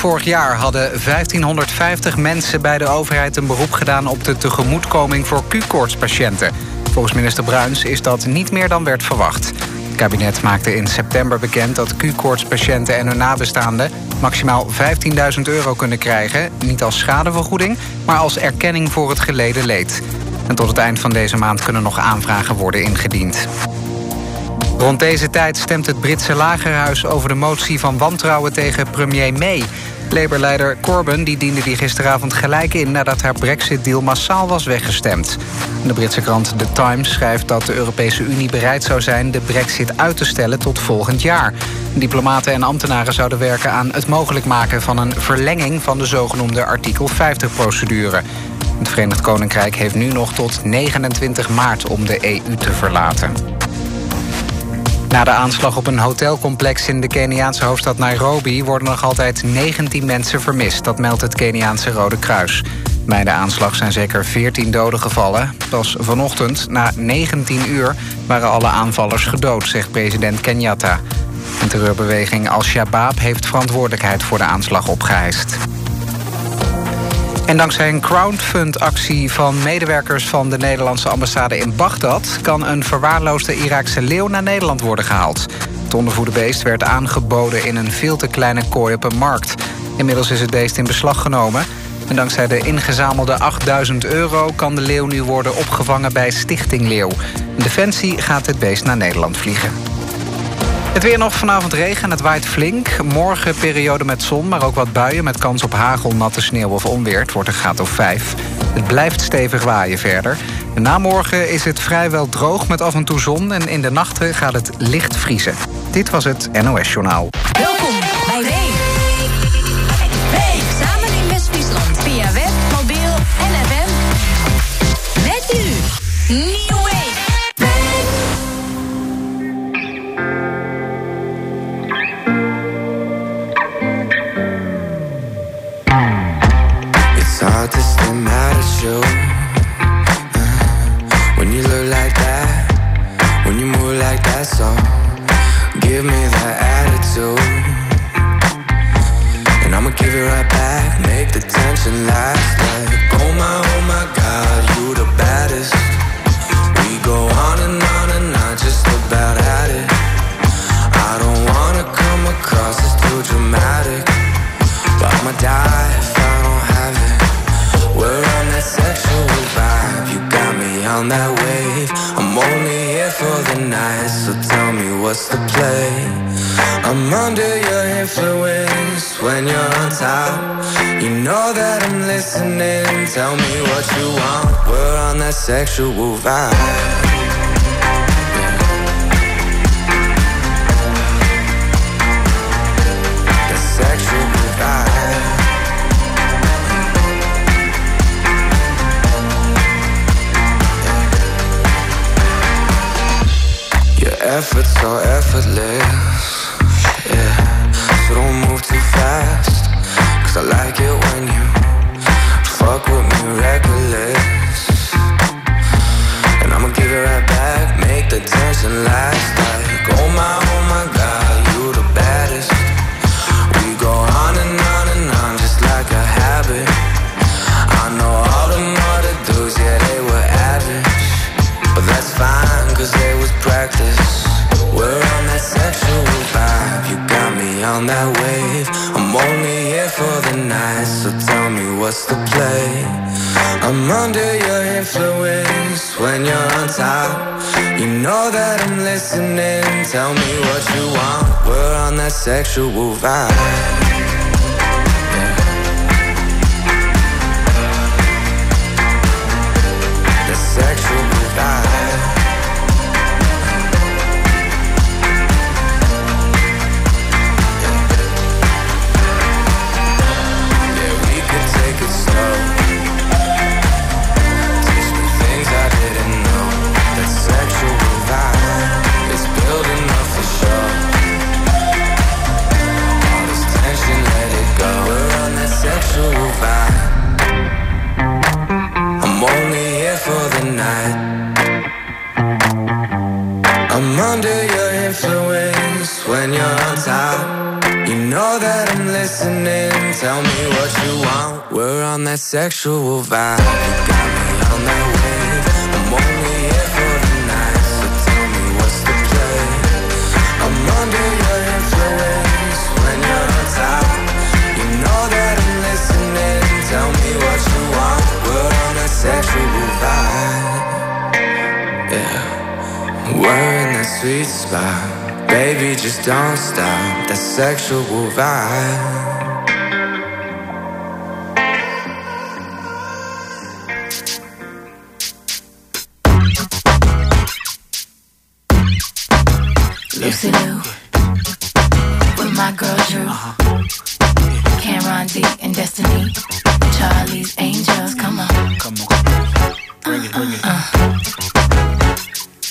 vorig jaar hadden 1550 mensen bij de overheid een beroep gedaan op de tegemoetkoming voor Q-koortspatiënten. Volgens minister Bruins is dat niet meer dan werd verwacht. Het kabinet maakte in september bekend dat Q-koortspatiënten en hun nabestaanden maximaal 15.000 euro kunnen krijgen. Niet als schadevergoeding, maar als erkenning voor het geleden leed. En tot het eind van deze maand kunnen nog aanvragen worden ingediend. Rond deze tijd stemt het Britse lagerhuis over de motie van wantrouwen tegen premier May. Labour-leider Corbyn die diende die gisteravond gelijk in... nadat haar brexit-deal massaal was weggestemd. De Britse krant The Times schrijft dat de Europese Unie bereid zou zijn... de brexit uit te stellen tot volgend jaar. Diplomaten en ambtenaren zouden werken aan het mogelijk maken... van een verlenging van de zogenoemde artikel 50-procedure. Het Verenigd Koninkrijk heeft nu nog tot 29 maart om de EU te verlaten. Na de aanslag op een hotelcomplex in de Keniaanse hoofdstad Nairobi... worden nog altijd 19 mensen vermist. Dat meldt het Keniaanse Rode Kruis. Bij de aanslag zijn zeker 14 doden gevallen. Pas vanochtend, na 19 uur, waren alle aanvallers gedood... zegt president Kenyatta. Een terreurbeweging Al-Shabaab heeft verantwoordelijkheid... voor de aanslag opgeëist. En dankzij een crowdfund-actie van medewerkers van de Nederlandse ambassade in Bagdad... kan een verwaarloosde Iraakse leeuw naar Nederland worden gehaald. Het ondervoede beest werd aangeboden in een veel te kleine kooi op een markt. Inmiddels is het beest in beslag genomen. En dankzij de ingezamelde 8000 euro kan de leeuw nu worden opgevangen bij Stichting Leeuw. Defensie gaat het beest naar Nederland vliegen. Het weer nog vanavond regen en het waait flink. Morgen periode met zon, maar ook wat buien... met kans op hagel, natte sneeuw of onweer. Het wordt een graad of 5. Het blijft stevig waaien verder. Na morgen is het vrijwel droog met af en toe zon... en in de nachten gaat het licht vriezen. Dit was het NOS Journaal. Welkom sexual vibe. Influence when you're on top. You know that I'm listening. Tell me what you want. We're on that sexual vibe. Sexual vibe. You got me on that wave. I'm only here for the night, so tell me what's the play. I'm under your influence when you're on top. You know that I'm listening. Tell me what you want. We're on that sexual vibe. Yeah, we're in that sweet spot. Baby, just don't stop that sexual vibe. Lou, with my girl Drew, Cameron D and Destiny, Charlie's Angels. Come on, come on, bring it, bring it. Uh, uh.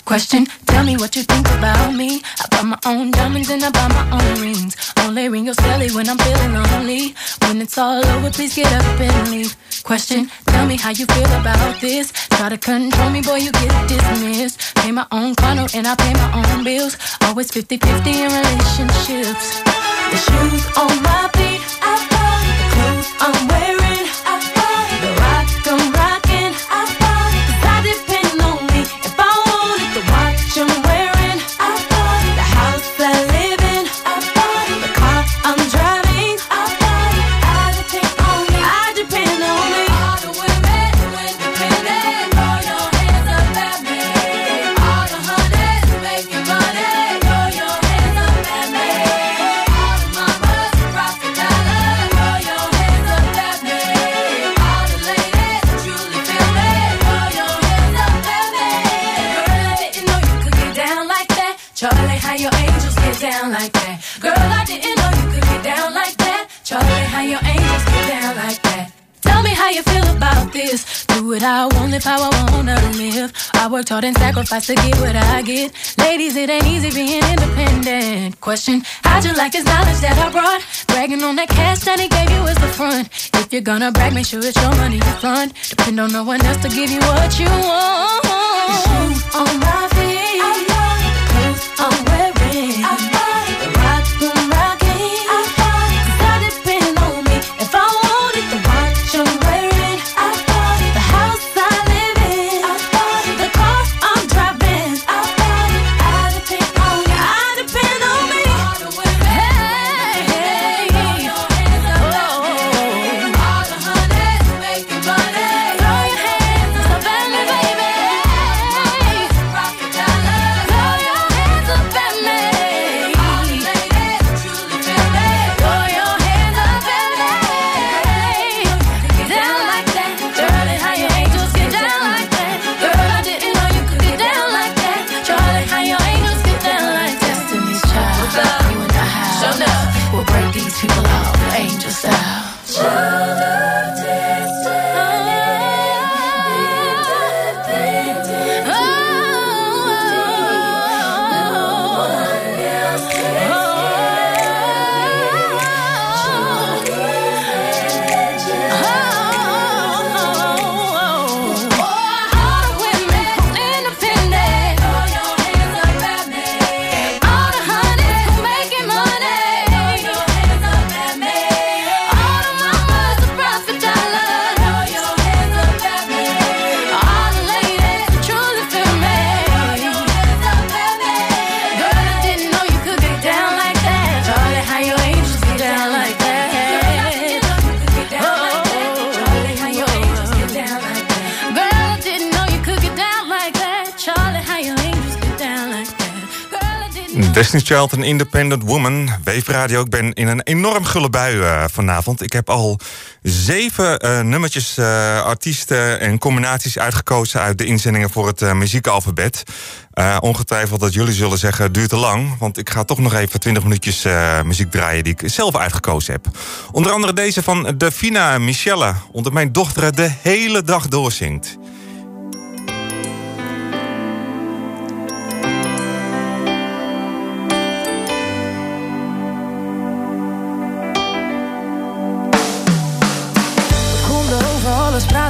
Question Tell me what you think about me. I buy my own diamonds and I buy my own rings. Only ring your celly when I'm feeling lonely. When it's all over, please get up and leave. Question, tell me how you feel about this. Try to control me, boy, you get dismissed. Pay my own condo and I pay my own bills. Always 50 50 in relationships. The shoes on my feet, I buy. The clothes I'm wearing, what I want, live how I wanna live. I worked hard and sacrificed to get what I get. Ladies, it ain't easy being independent. Question, how'd you like this knowledge that I brought? Bragging on that cash that he gave you is the front. If you're gonna brag, make sure it's your money you fund. Depend on no one else to give you what you want. Shoes on my feet, Destiny's Child, een independent woman. Weefradio, ik ben in een enorm gulle bui eh, vanavond. Ik heb al zeven eh, nummertjes, eh, artiesten en combinaties uitgekozen... uit de inzendingen voor het muziekalfabet. Ongetwijfeld dat jullie zullen zeggen, duurt te lang. Want ik ga toch nog even 20 minuutjes muziek draaien... die ik zelf uitgekozen heb. Onder andere deze van Davina Michelle. Onder mijn dochter de hele dag doorzingt.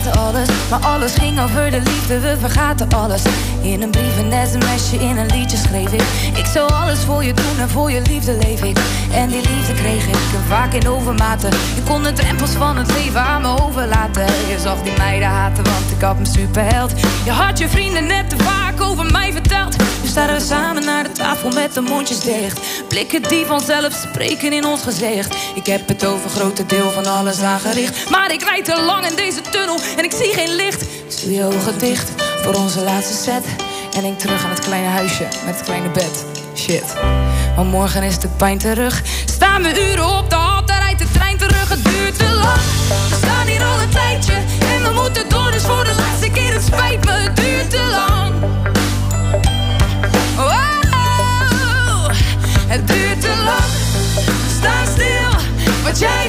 Praten alles. Maar alles ging over de liefde, we vergaten alles. In een brief, een sms'je, in een liedje schreef ik. Ik zou alles voor je doen en voor je liefde leef ik. En die liefde kreeg ik vaak in overmaten. Je kon de drempels van het leven aan me overlaten. Je zag die meiden haten, want ik had een superheld. Je had je vrienden net te vaak over mij verteld. Nu staan we samen naar de tafel met de mondjes dicht. Blikken die vanzelf spreken in ons gezicht. Ik heb het over grote deel van alles aangericht. Maar ik rijd te lang in deze tunnel en ik zie geen licht. Doe je ogen dicht voor onze laatste set. En denk terug aan het kleine huisje met het kleine bed. Shit. Maar morgen is de pijn terug. Staan we uren op de hal, daar rijdt de trein terug. Het duurt te lang. We staan hier al een tijdje. En we moeten door, dus voor de laatste keer. Het spijt me, het duurt te lang. Oh, het duurt te lang. Sta stil, wat jij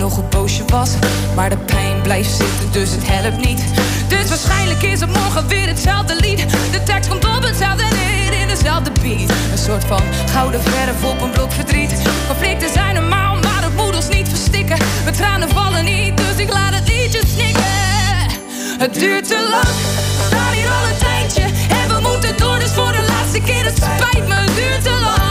Nog hoe boos je was. Maar de pijn blijft zitten, dus het helpt niet. Dus waarschijnlijk is het morgen weer hetzelfde lied. De tekst komt op hetzelfde neer in dezelfde beat. Een soort van gouden verf op een blok verdriet. Conflicten zijn normaal, maar het moet ons niet verstikken. Mijn tranen vallen niet, dus ik laat het liedje snikken. Het duurt te lang, we staan hier al een tijdje. En we moeten door, dus voor de laatste keer. Het spijt me, het duurt te lang.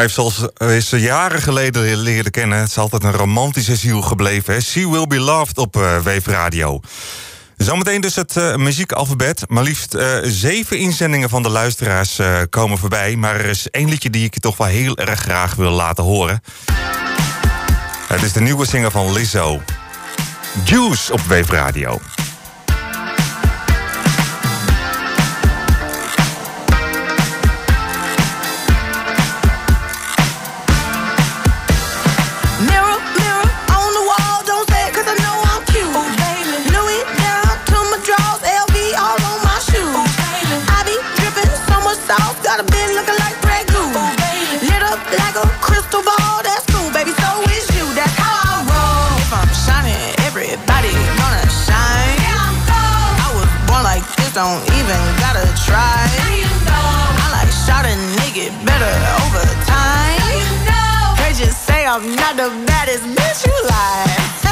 Five, zoals ze jaren geleden leerden kennen... het is altijd een romantische ziel gebleven. Hè? She Will Be Loved op uh, Wave Radio. Zometeen dus het uh, muziekalfabet. Maar liefst uh, zeven inzendingen van de luisteraars komen voorbij. Maar er is één liedje die ik je toch wel heel erg graag wil laten horen. Het is de nieuwe zinger van Lizzo. Juice op Wave Radio. got a bed looking like Grey Goo. Lit up like a crystal ball, that's cool, baby, so is you. That's how I roll. If I'm shining, everybody gonna shine. Yeah, I'm gold. I was born like this, don't even gotta try. Now you know. I like shot a nigga better over time. Now you know. They just say I'm not the baddest bitch you like.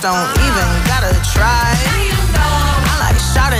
Don't even gotta try. I like shot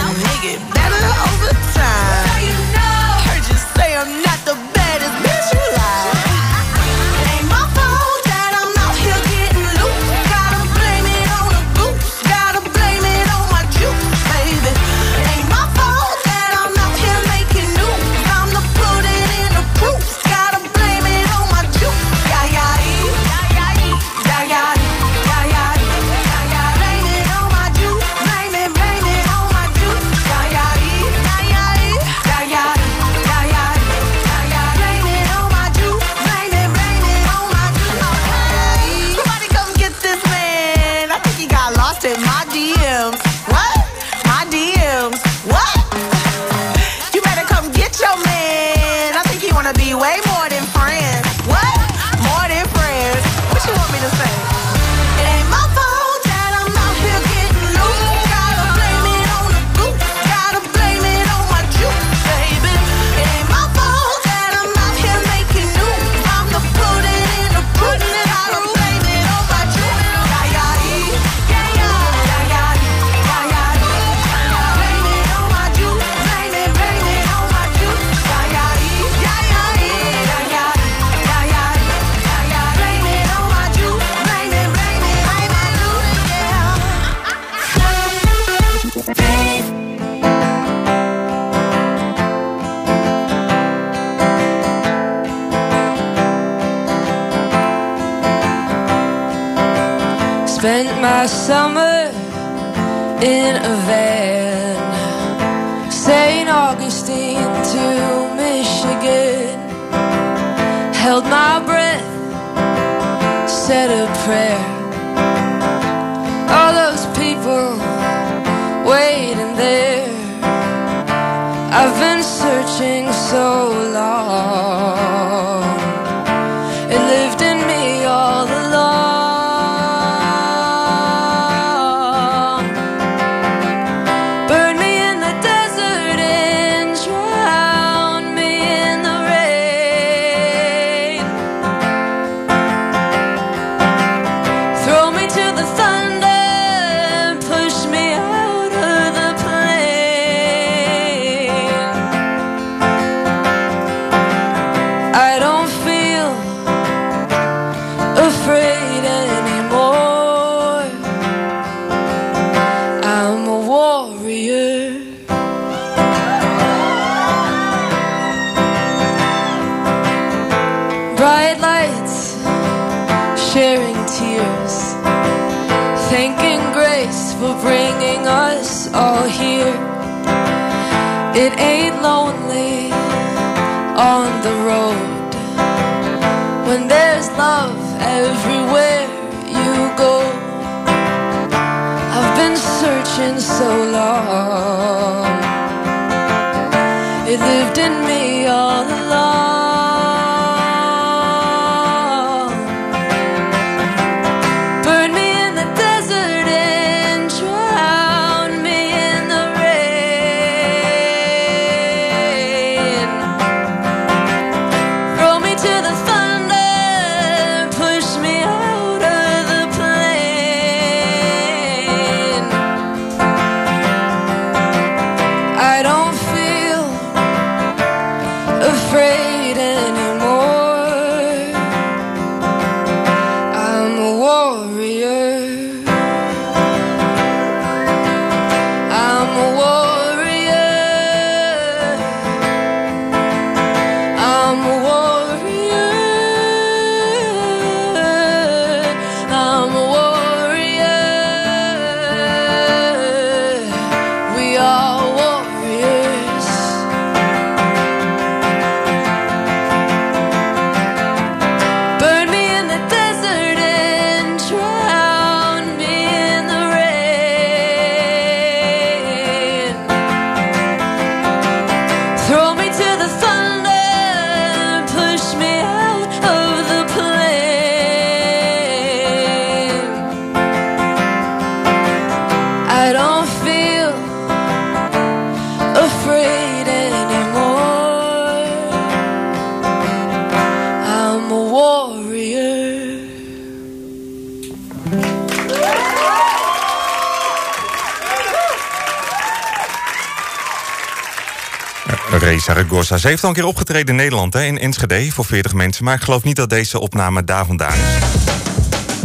Gorsa. Ze heeft al een keer opgetreden in Nederland, hè, in Enschede, voor 40 mensen. Maar ik geloof niet dat deze opname daar vandaan is.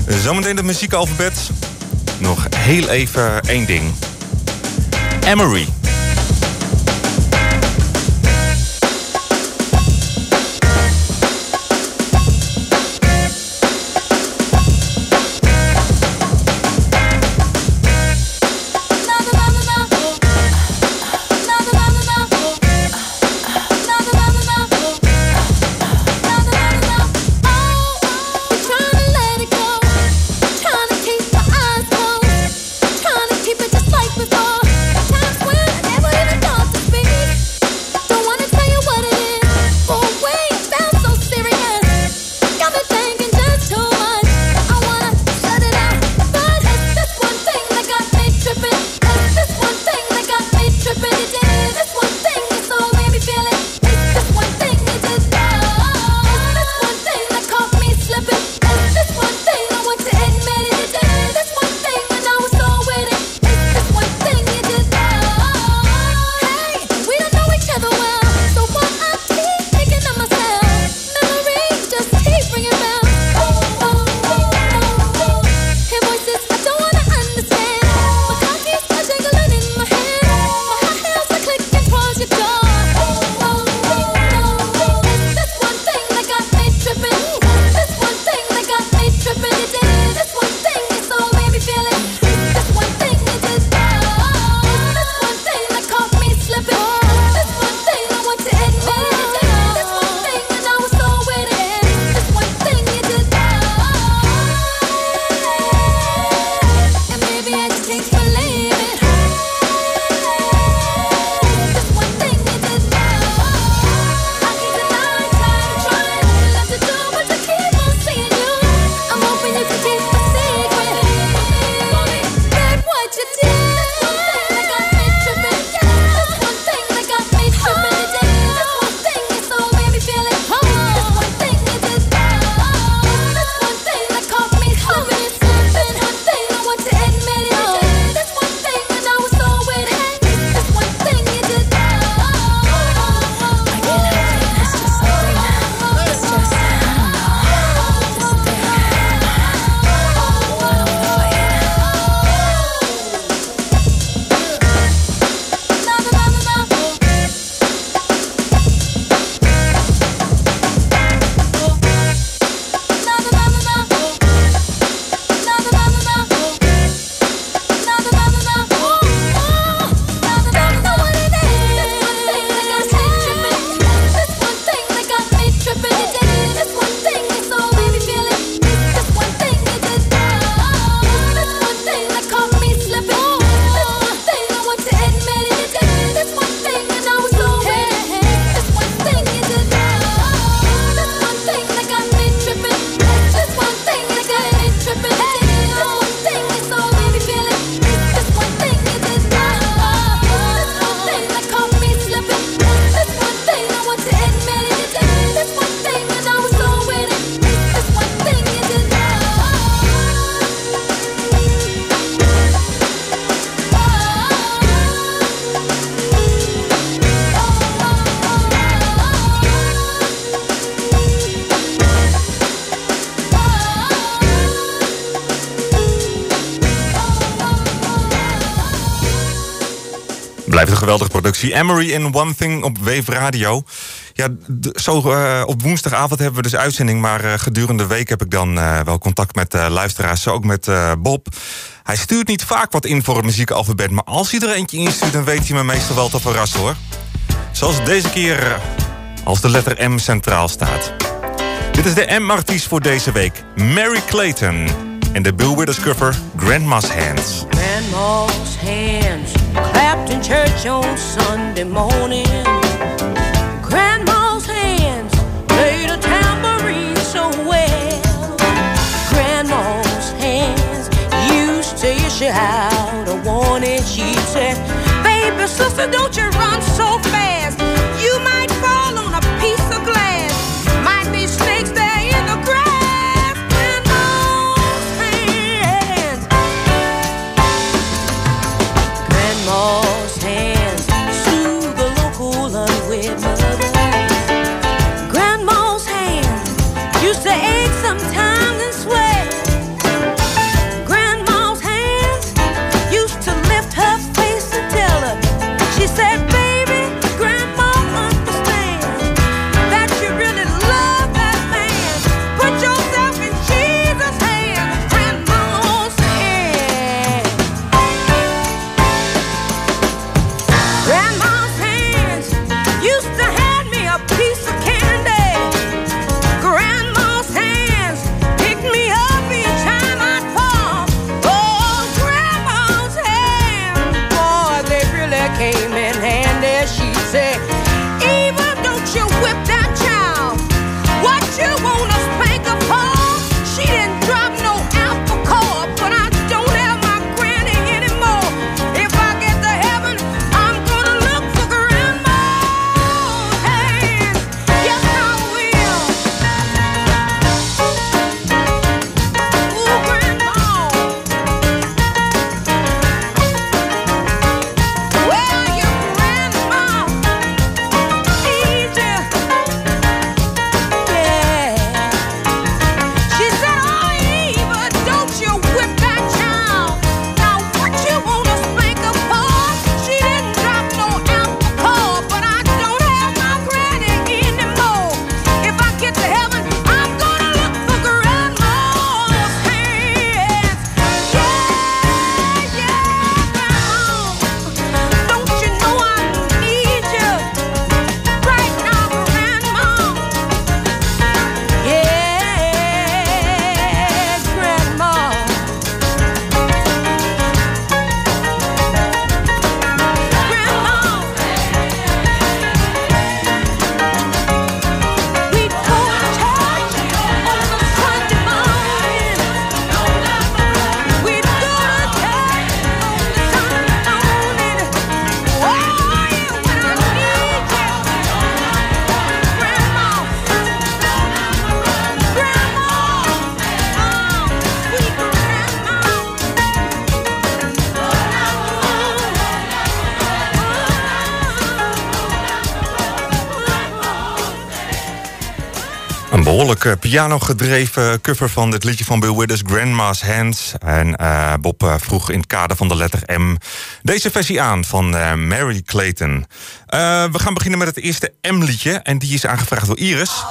Eh, zometeen het muziekalfabet. Nog heel even één ding. Emery. Productie. Emery in One Thing op Wave Radio. Ja, zo eh, op woensdagavond hebben we dus uitzending. Maar eh, gedurende de week heb ik dan eh, wel contact met luisteraars. Zo ook met Bob. Hij stuurt niet vaak wat in voor het muziekalfabet. Maar als hij er eentje instuurt, dan weet hij me meestal wel te verrassen hoor. Zoals deze keer als de letter M centraal staat. Dit is de M-artiest voor deze week. Mary Clayton. En de Bill Withers cover Grandma's Hands. Grandma's hands clapped in church on Sunday morning. Grandma's hands played a tambourine so well. Grandma's hands used to issue out a warning. She said, Baby, sister, don't you run so fast. Eh, piano-gedreven cover van dit liedje van Bill Withers, Grandma's Hands. En eh, Bob eh, vroeg in het kader van de letter M deze versie aan van Mary Clayton. We gaan beginnen met het eerste M-liedje. En die is aangevraagd door Iris.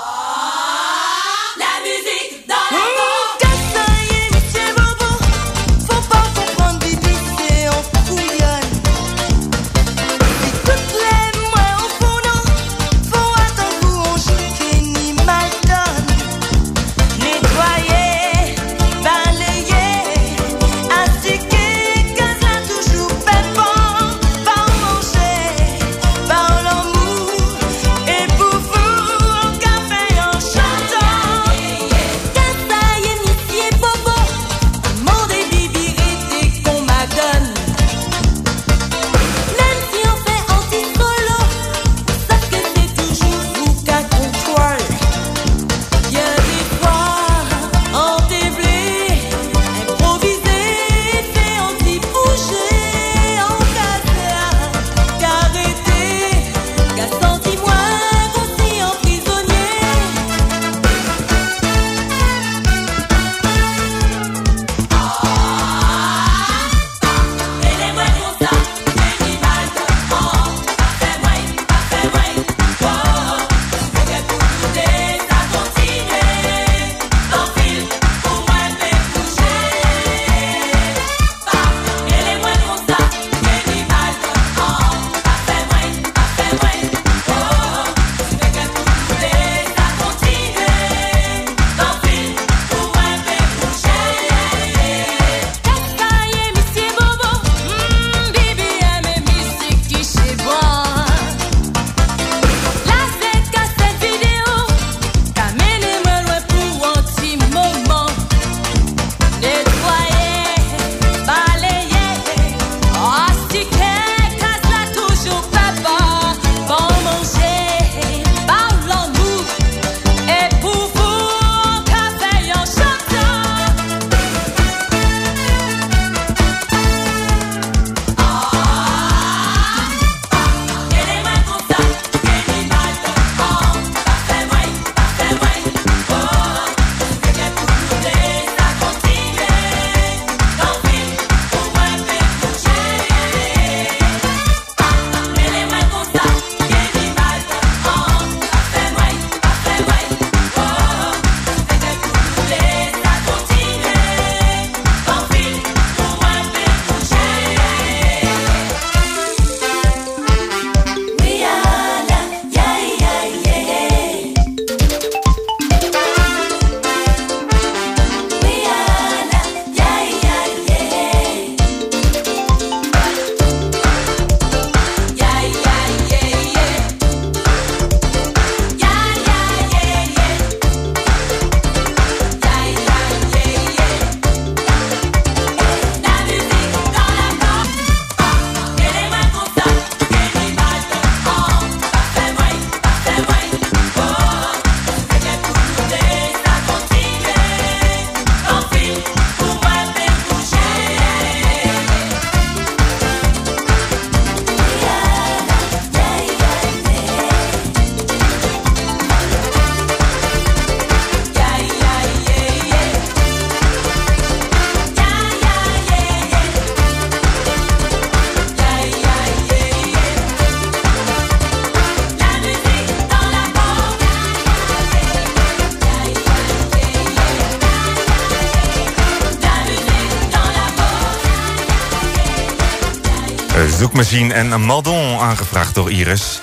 Zoekmachine en Maldon aangevraagd door Iris.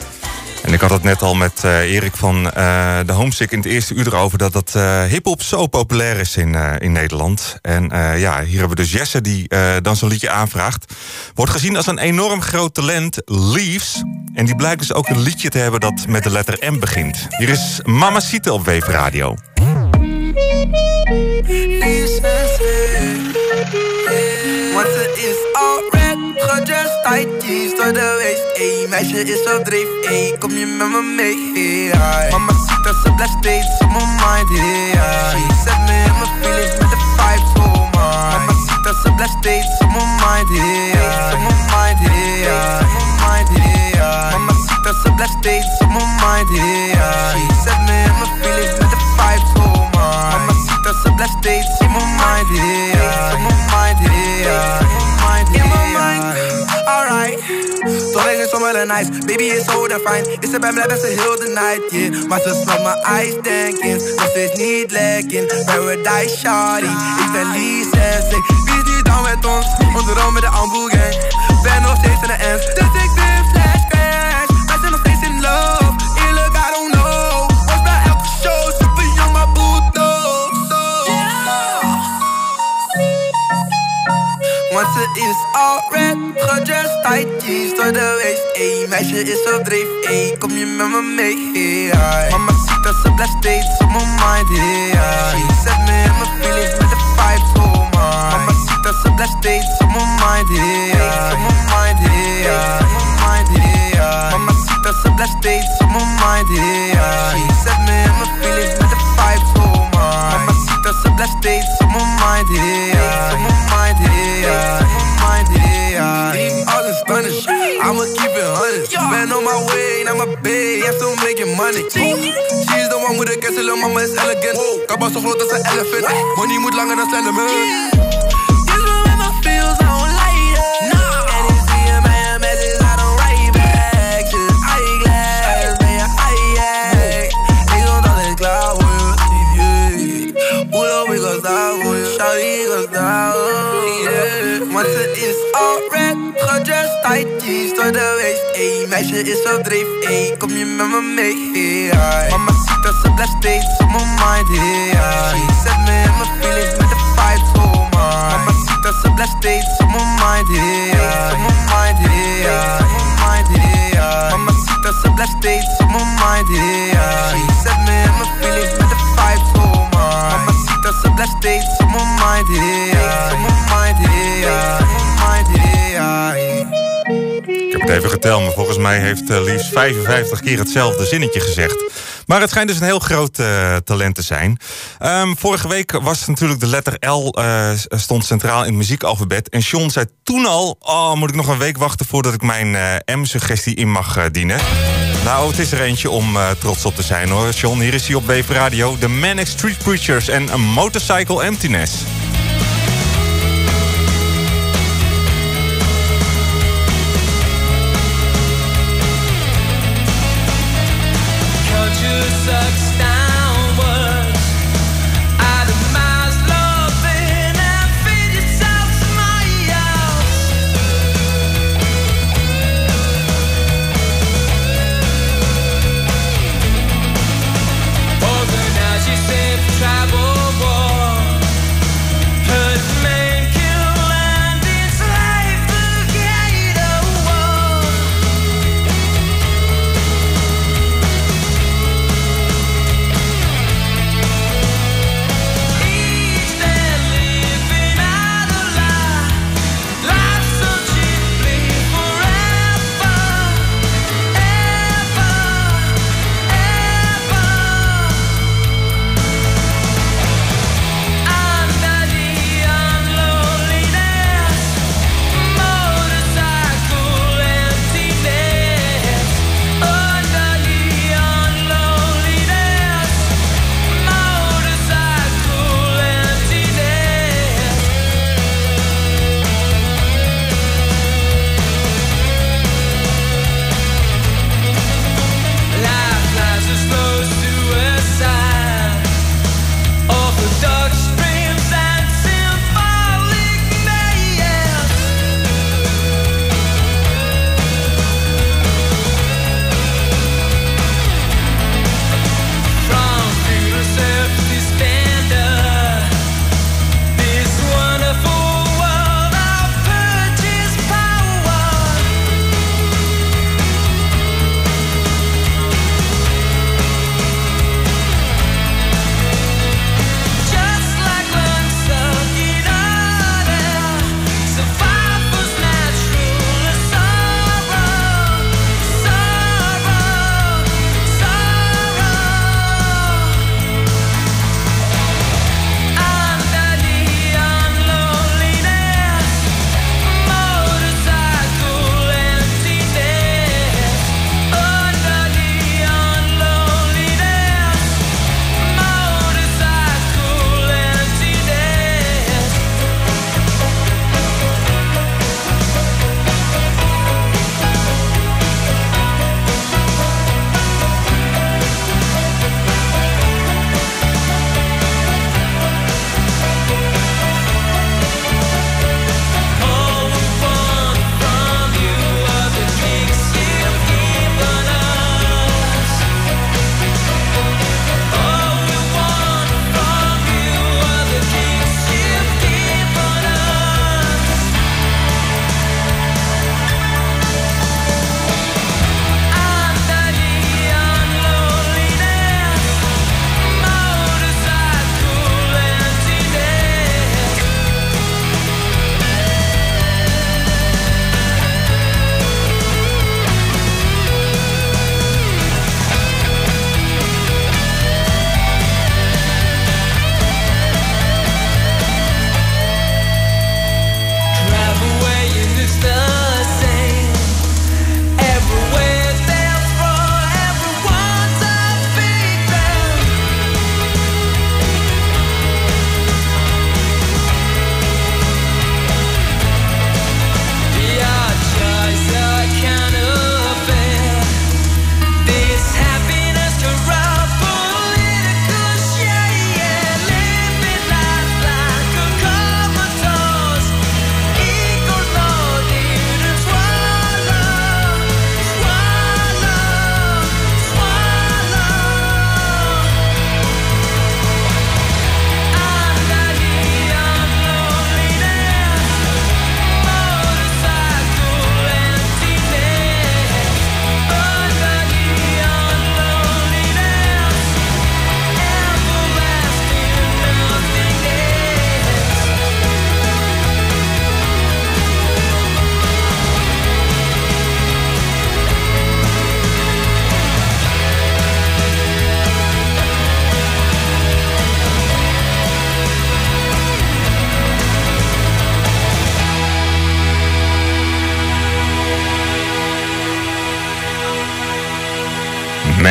En ik had het net al met eh, Erik van eh, de Homesick in het eerste uur erover... dat dat eh hip-hop zo populair is in, in Nederland. En ja, hier hebben we dus Jesse die dan zo'n liedje aanvraagt. Wordt gezien als een enorm groot talent, Leaves. En die blijkt dus ook een liedje te hebben dat met de letter M begint. Hier is Mamacita op Weef Radio. Want tight door de waist. Ey, meisje is op dreef, ey, kom je met me mee? Hey, Mama ziet dat ze blessed steeds op mijn mind, hey, She zet me in mijn feelings met de vibes, oh my. Mama ziet dat ze blessed steeds op mijn mind, hey, nice, baby is zo. Is ze bij me best heel de night, yeah. Maar ze snapt mijn eyes denken, nog steeds niet lekker. Paradise shawty, ik ben Lies en sick. Wie is niet down met ons, onderom met de Ambu gang. Ben nog steeds in de ends, dus ik ben flashbacks. Wij zijn nog steeds in love, eerlijk I don't know. Was bij elke super young, maar boet no. Want ze is al red, gedressed, tight jeans door de meisje is op dreef, ey, kom je met me mee? Hey, Mama ziet dat ze blessed steeds op mijn mind, hey, She zet me in mijn feelings met de vibes, oh my. Mama ziet dat ze blessed steeds op mijn mind, hey, op mind, hey, op mijn mind, hey, Mama ziet dat ze blessed steeds op mijn mind, hey, She zet me in mijn feelings met de vibes, oh my. Mama ziet dat ze blessed steeds op mijn mind, hey, op mijn mind, hey, on my way, now my bed, yeah, still making money. She's the one with the castle, little mama is elegant. Kabas zo groot als een elephant. Money moet langer dan Slenderman. This one with my feels, I don't like it. And it's seeing my message, I don't write back. Just eyeglass, je high, Ik wil dat ik klaar word, yeah. Pull up, ik was daar voor je. Shawty, ik daar, oh, yeah. Want ze is al red, gedressed, tight jeans door de waist. Ey, meisje is op dreef, ey, kom je met me mee? Hey, Mama ziet dat ze blessed steeds op mijn mind, hey, She zet me in mijn feelings met de vibes, oh my. Mama ziet dat ze blessed steeds op mijn mind, hey, op mijn mind, hey, op mijn mind, hey, Mama ziet dat ze blessed steeds op mijn mind, hey, She zet me in mijn feelings met de vibes, oh my. Mama ziet dat ze blessed steeds op mijn mind, hey, op mijn mind, hey, op mijn mind, hey. Even geteld, maar volgens mij heeft uh, Lies 55 keer hetzelfde zinnetje gezegd. Maar het schijnt dus een heel groot eh, talent te zijn. Ehm, vorige week was natuurlijk de letter L eh, stond centraal in het muziekalfabet. En Sean zei toen al, oh, moet ik nog een week wachten voordat ik mijn M-suggestie in mag dienen. Nou, het is er eentje om trots op te zijn hoor. Sean, hier is hij op Wave Radio. The Manic Street Preachers en A Motorcycle Emptiness.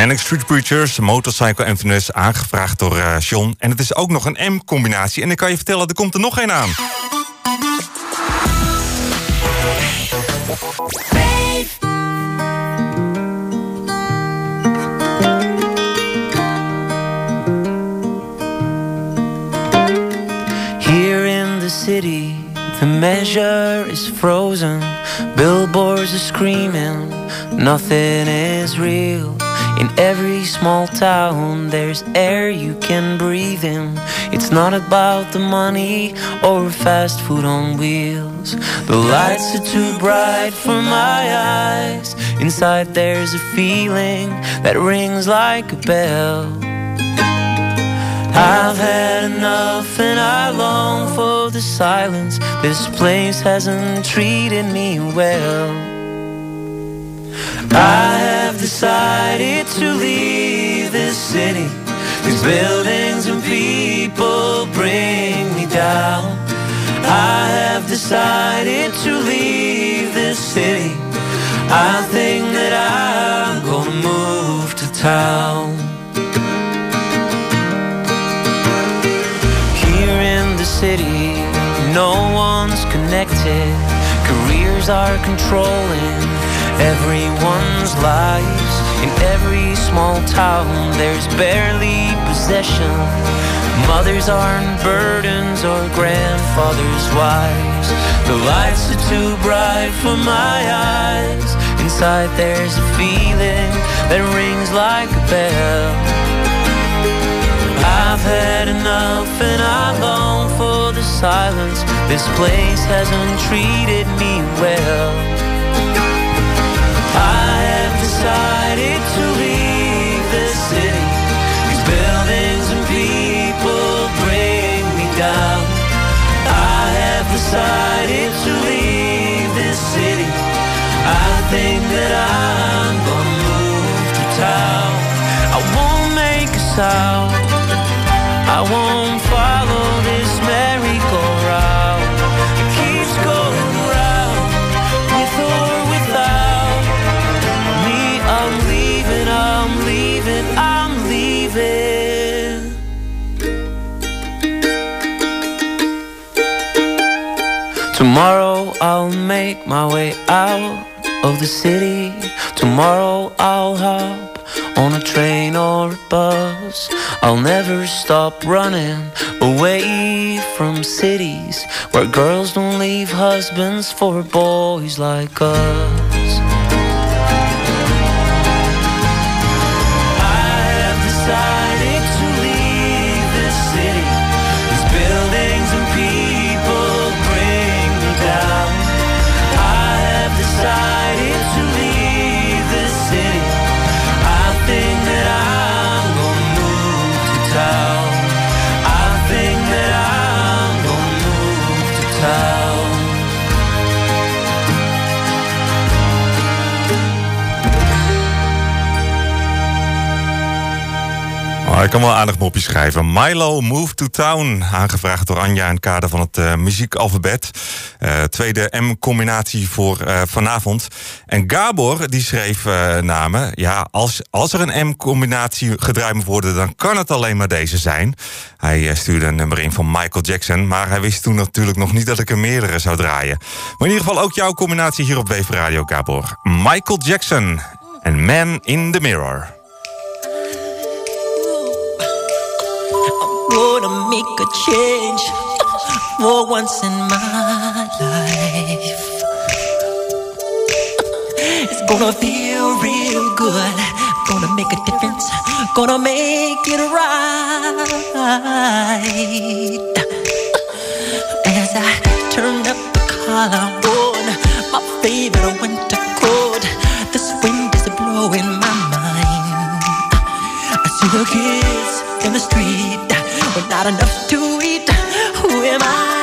Manic Street Preachers, Motorcycle Emptiness, aangevraagd door eh, John. En het is ook nog een M-combinatie. En ik kan je vertellen, er komt er nog één aan. Here in the city, the measure is frozen. Billboards are screaming, nothing is real. In every small town, there's air you can breathe in. It's not about the money or fast food on wheels. The lights are too bright for my eyes. Inside, there's a feeling that rings like a bell. I've had enough and I long for the silence. This place hasn't treated me well. I have decided to leave this city. These buildings and people bring me down. I have decided to leave this city. I think that I'm gonna move to town. Here in the city, no one's connected. Careers are controlling everyone's lives. In every small town, there's barely possession. Mothers aren't burdens or grandfathers' wives. The lights are too bright for my eyes. Inside, there's a feeling that rings like a bell. I've had enough and I long for the silence. This place hasn't treated me well. Decided to leave this city. These buildings and people bring me down. I have decided to leave this city. I think that I'm gonna move to town. I won't make a sound. I won't Tomorrow I'll make my way out of the city. Tomorrow I'll hop on a train or a bus. I'll never stop running away from cities where girls don't leave husbands for boys like us. Oh, ik kan wel aardig mopjes schrijven. Milo Move to Town. Aangevraagd door Anja in het kader van het eh, muziekalfabet. Eh, tweede M-combinatie voor eh, vanavond. En Gabor die schreef namen. Ja, als, als er een M-combinatie gedraaid moet worden... dan kan het alleen maar deze zijn. Hij stuurde een nummer in van Michael Jackson. Maar hij wist toen natuurlijk nog niet dat ik er meerdere zou draaien. Maar in ieder geval ook jouw combinatie hier op Weef Radio, Gabor. Michael Jackson en Man in the Mirror. Gonna make a change for once in my life. It's gonna feel real good. Gonna make a difference. Gonna make it right. As I turn up the collar on my favorite winter coat, this wind is blowing in my mind. I see the kids in the street with not enough to eat. Who am I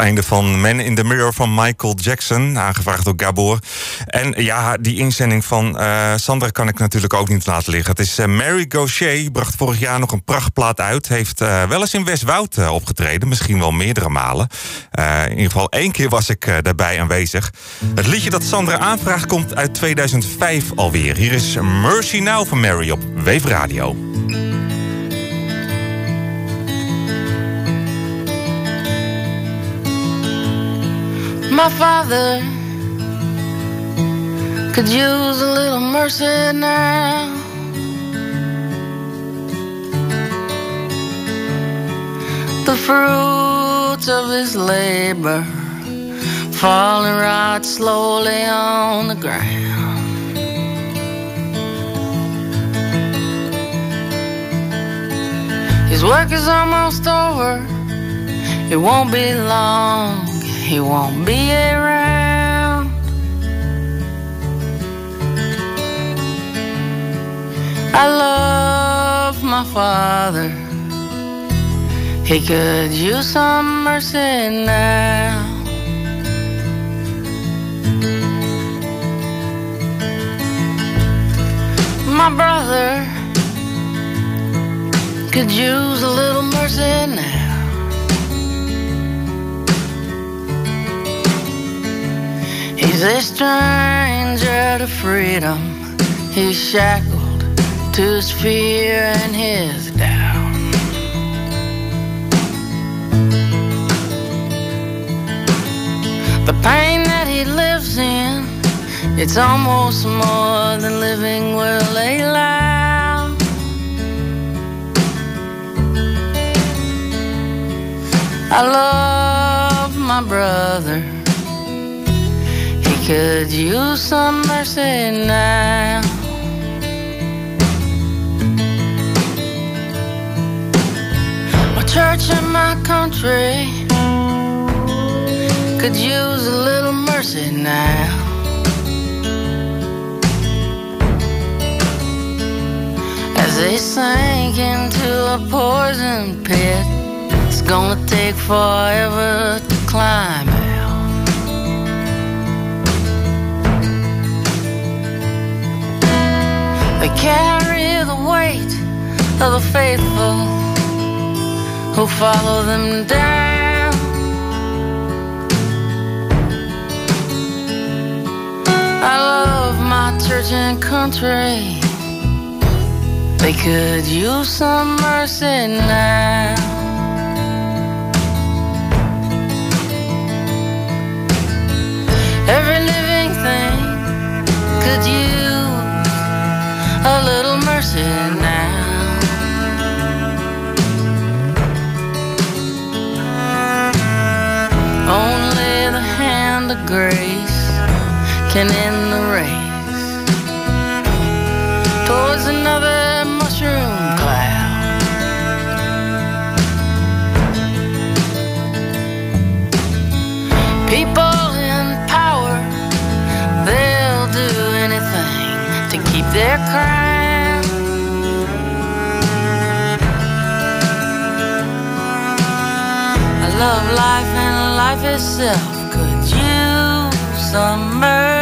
Gospel-einde van Man in the Mirror van Michael Jackson, aangevraagd door Gabor. En ja, die inzending van eh, Sandra kan ik natuurlijk ook niet laten liggen. Het is eh, Mary Gaucher, bracht vorig jaar nog een prachtplaat uit. Heeft eh, wel eens in Westwoud opgetreden, misschien wel meerdere malen. In ieder geval één keer was ik daarbij aanwezig. Het liedje dat Sandra aanvraagt komt uit 2005 alweer. Hier is Mercy Now van Mary op Wave Radio. My father could use a little mercy now. The fruits of his labor falling right slowly on the ground. His work is almost over. It won't be long. He won't be around. I love my father. He could use some mercy now. My brother could use a little mercy now. He's a stranger to freedom. He's shackled to his fear and his doubt. The pain that he lives in, it's almost more than living will allow. I love my brother. Could use some mercy now. My church and my country could use a little mercy now. As they sink into a poison pit, it's gonna take forever to climb They carry the weight of the faithful who follow them down. I love my church and country. They could use some mercy now. Every living thing could use a little mercy now. Only the hand of grace can end the race towards another love life and life itself. Could use some mercy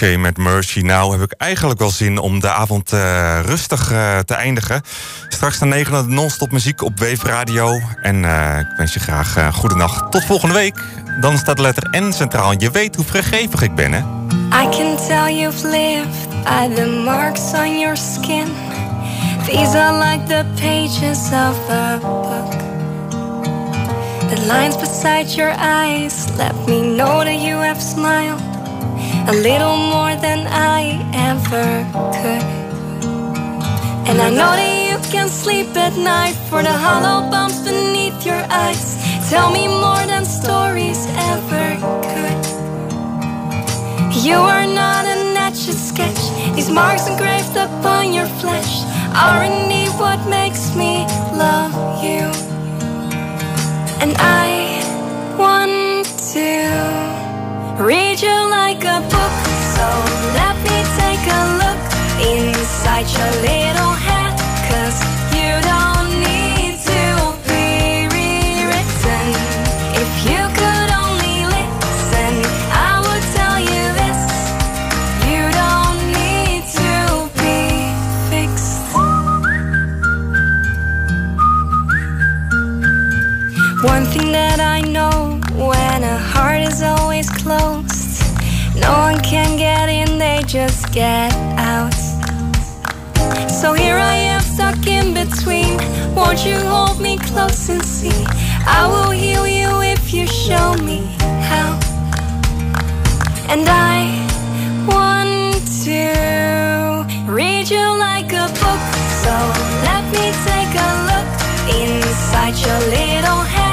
Shea met Mercy Now heb ik eigenlijk wel zin om de avond eh, rustig eh, te eindigen. Straks na 9 non-stop muziek op Wave Radio. En eh, ik wens je graag uh, goede nacht. Tot volgende week. Dan staat de letter N centraal. Je weet hoe vrijgevig ik ben, hè? I can tell you've lived by the marks on your skin. These are like the pages of a book. The lines beside your eyes let me know that you have smiled a little more than I ever could. And I know that you can sleep at night for the hollow bumps beneath your eyes. Tell me more than stories ever could. You are not a natural sketch. These marks engraved upon your flesh are indeed what makes me love you. And I want to read you like a book. So let me take a look inside your little get out. So here I am stuck in between. Won't you hold me close and see? I will heal you if you show me how. And I want to read you like a book. So let me take a look inside your little head.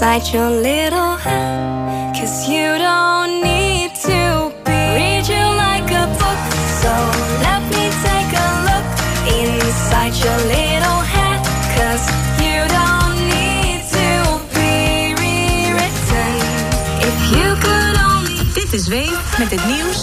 Inside your little head. Cause you don't need to be. Read you like a book, so let me take a look inside your little head. Cause you don't need to be rewritten. If you could only. Dit is Wave met het nieuws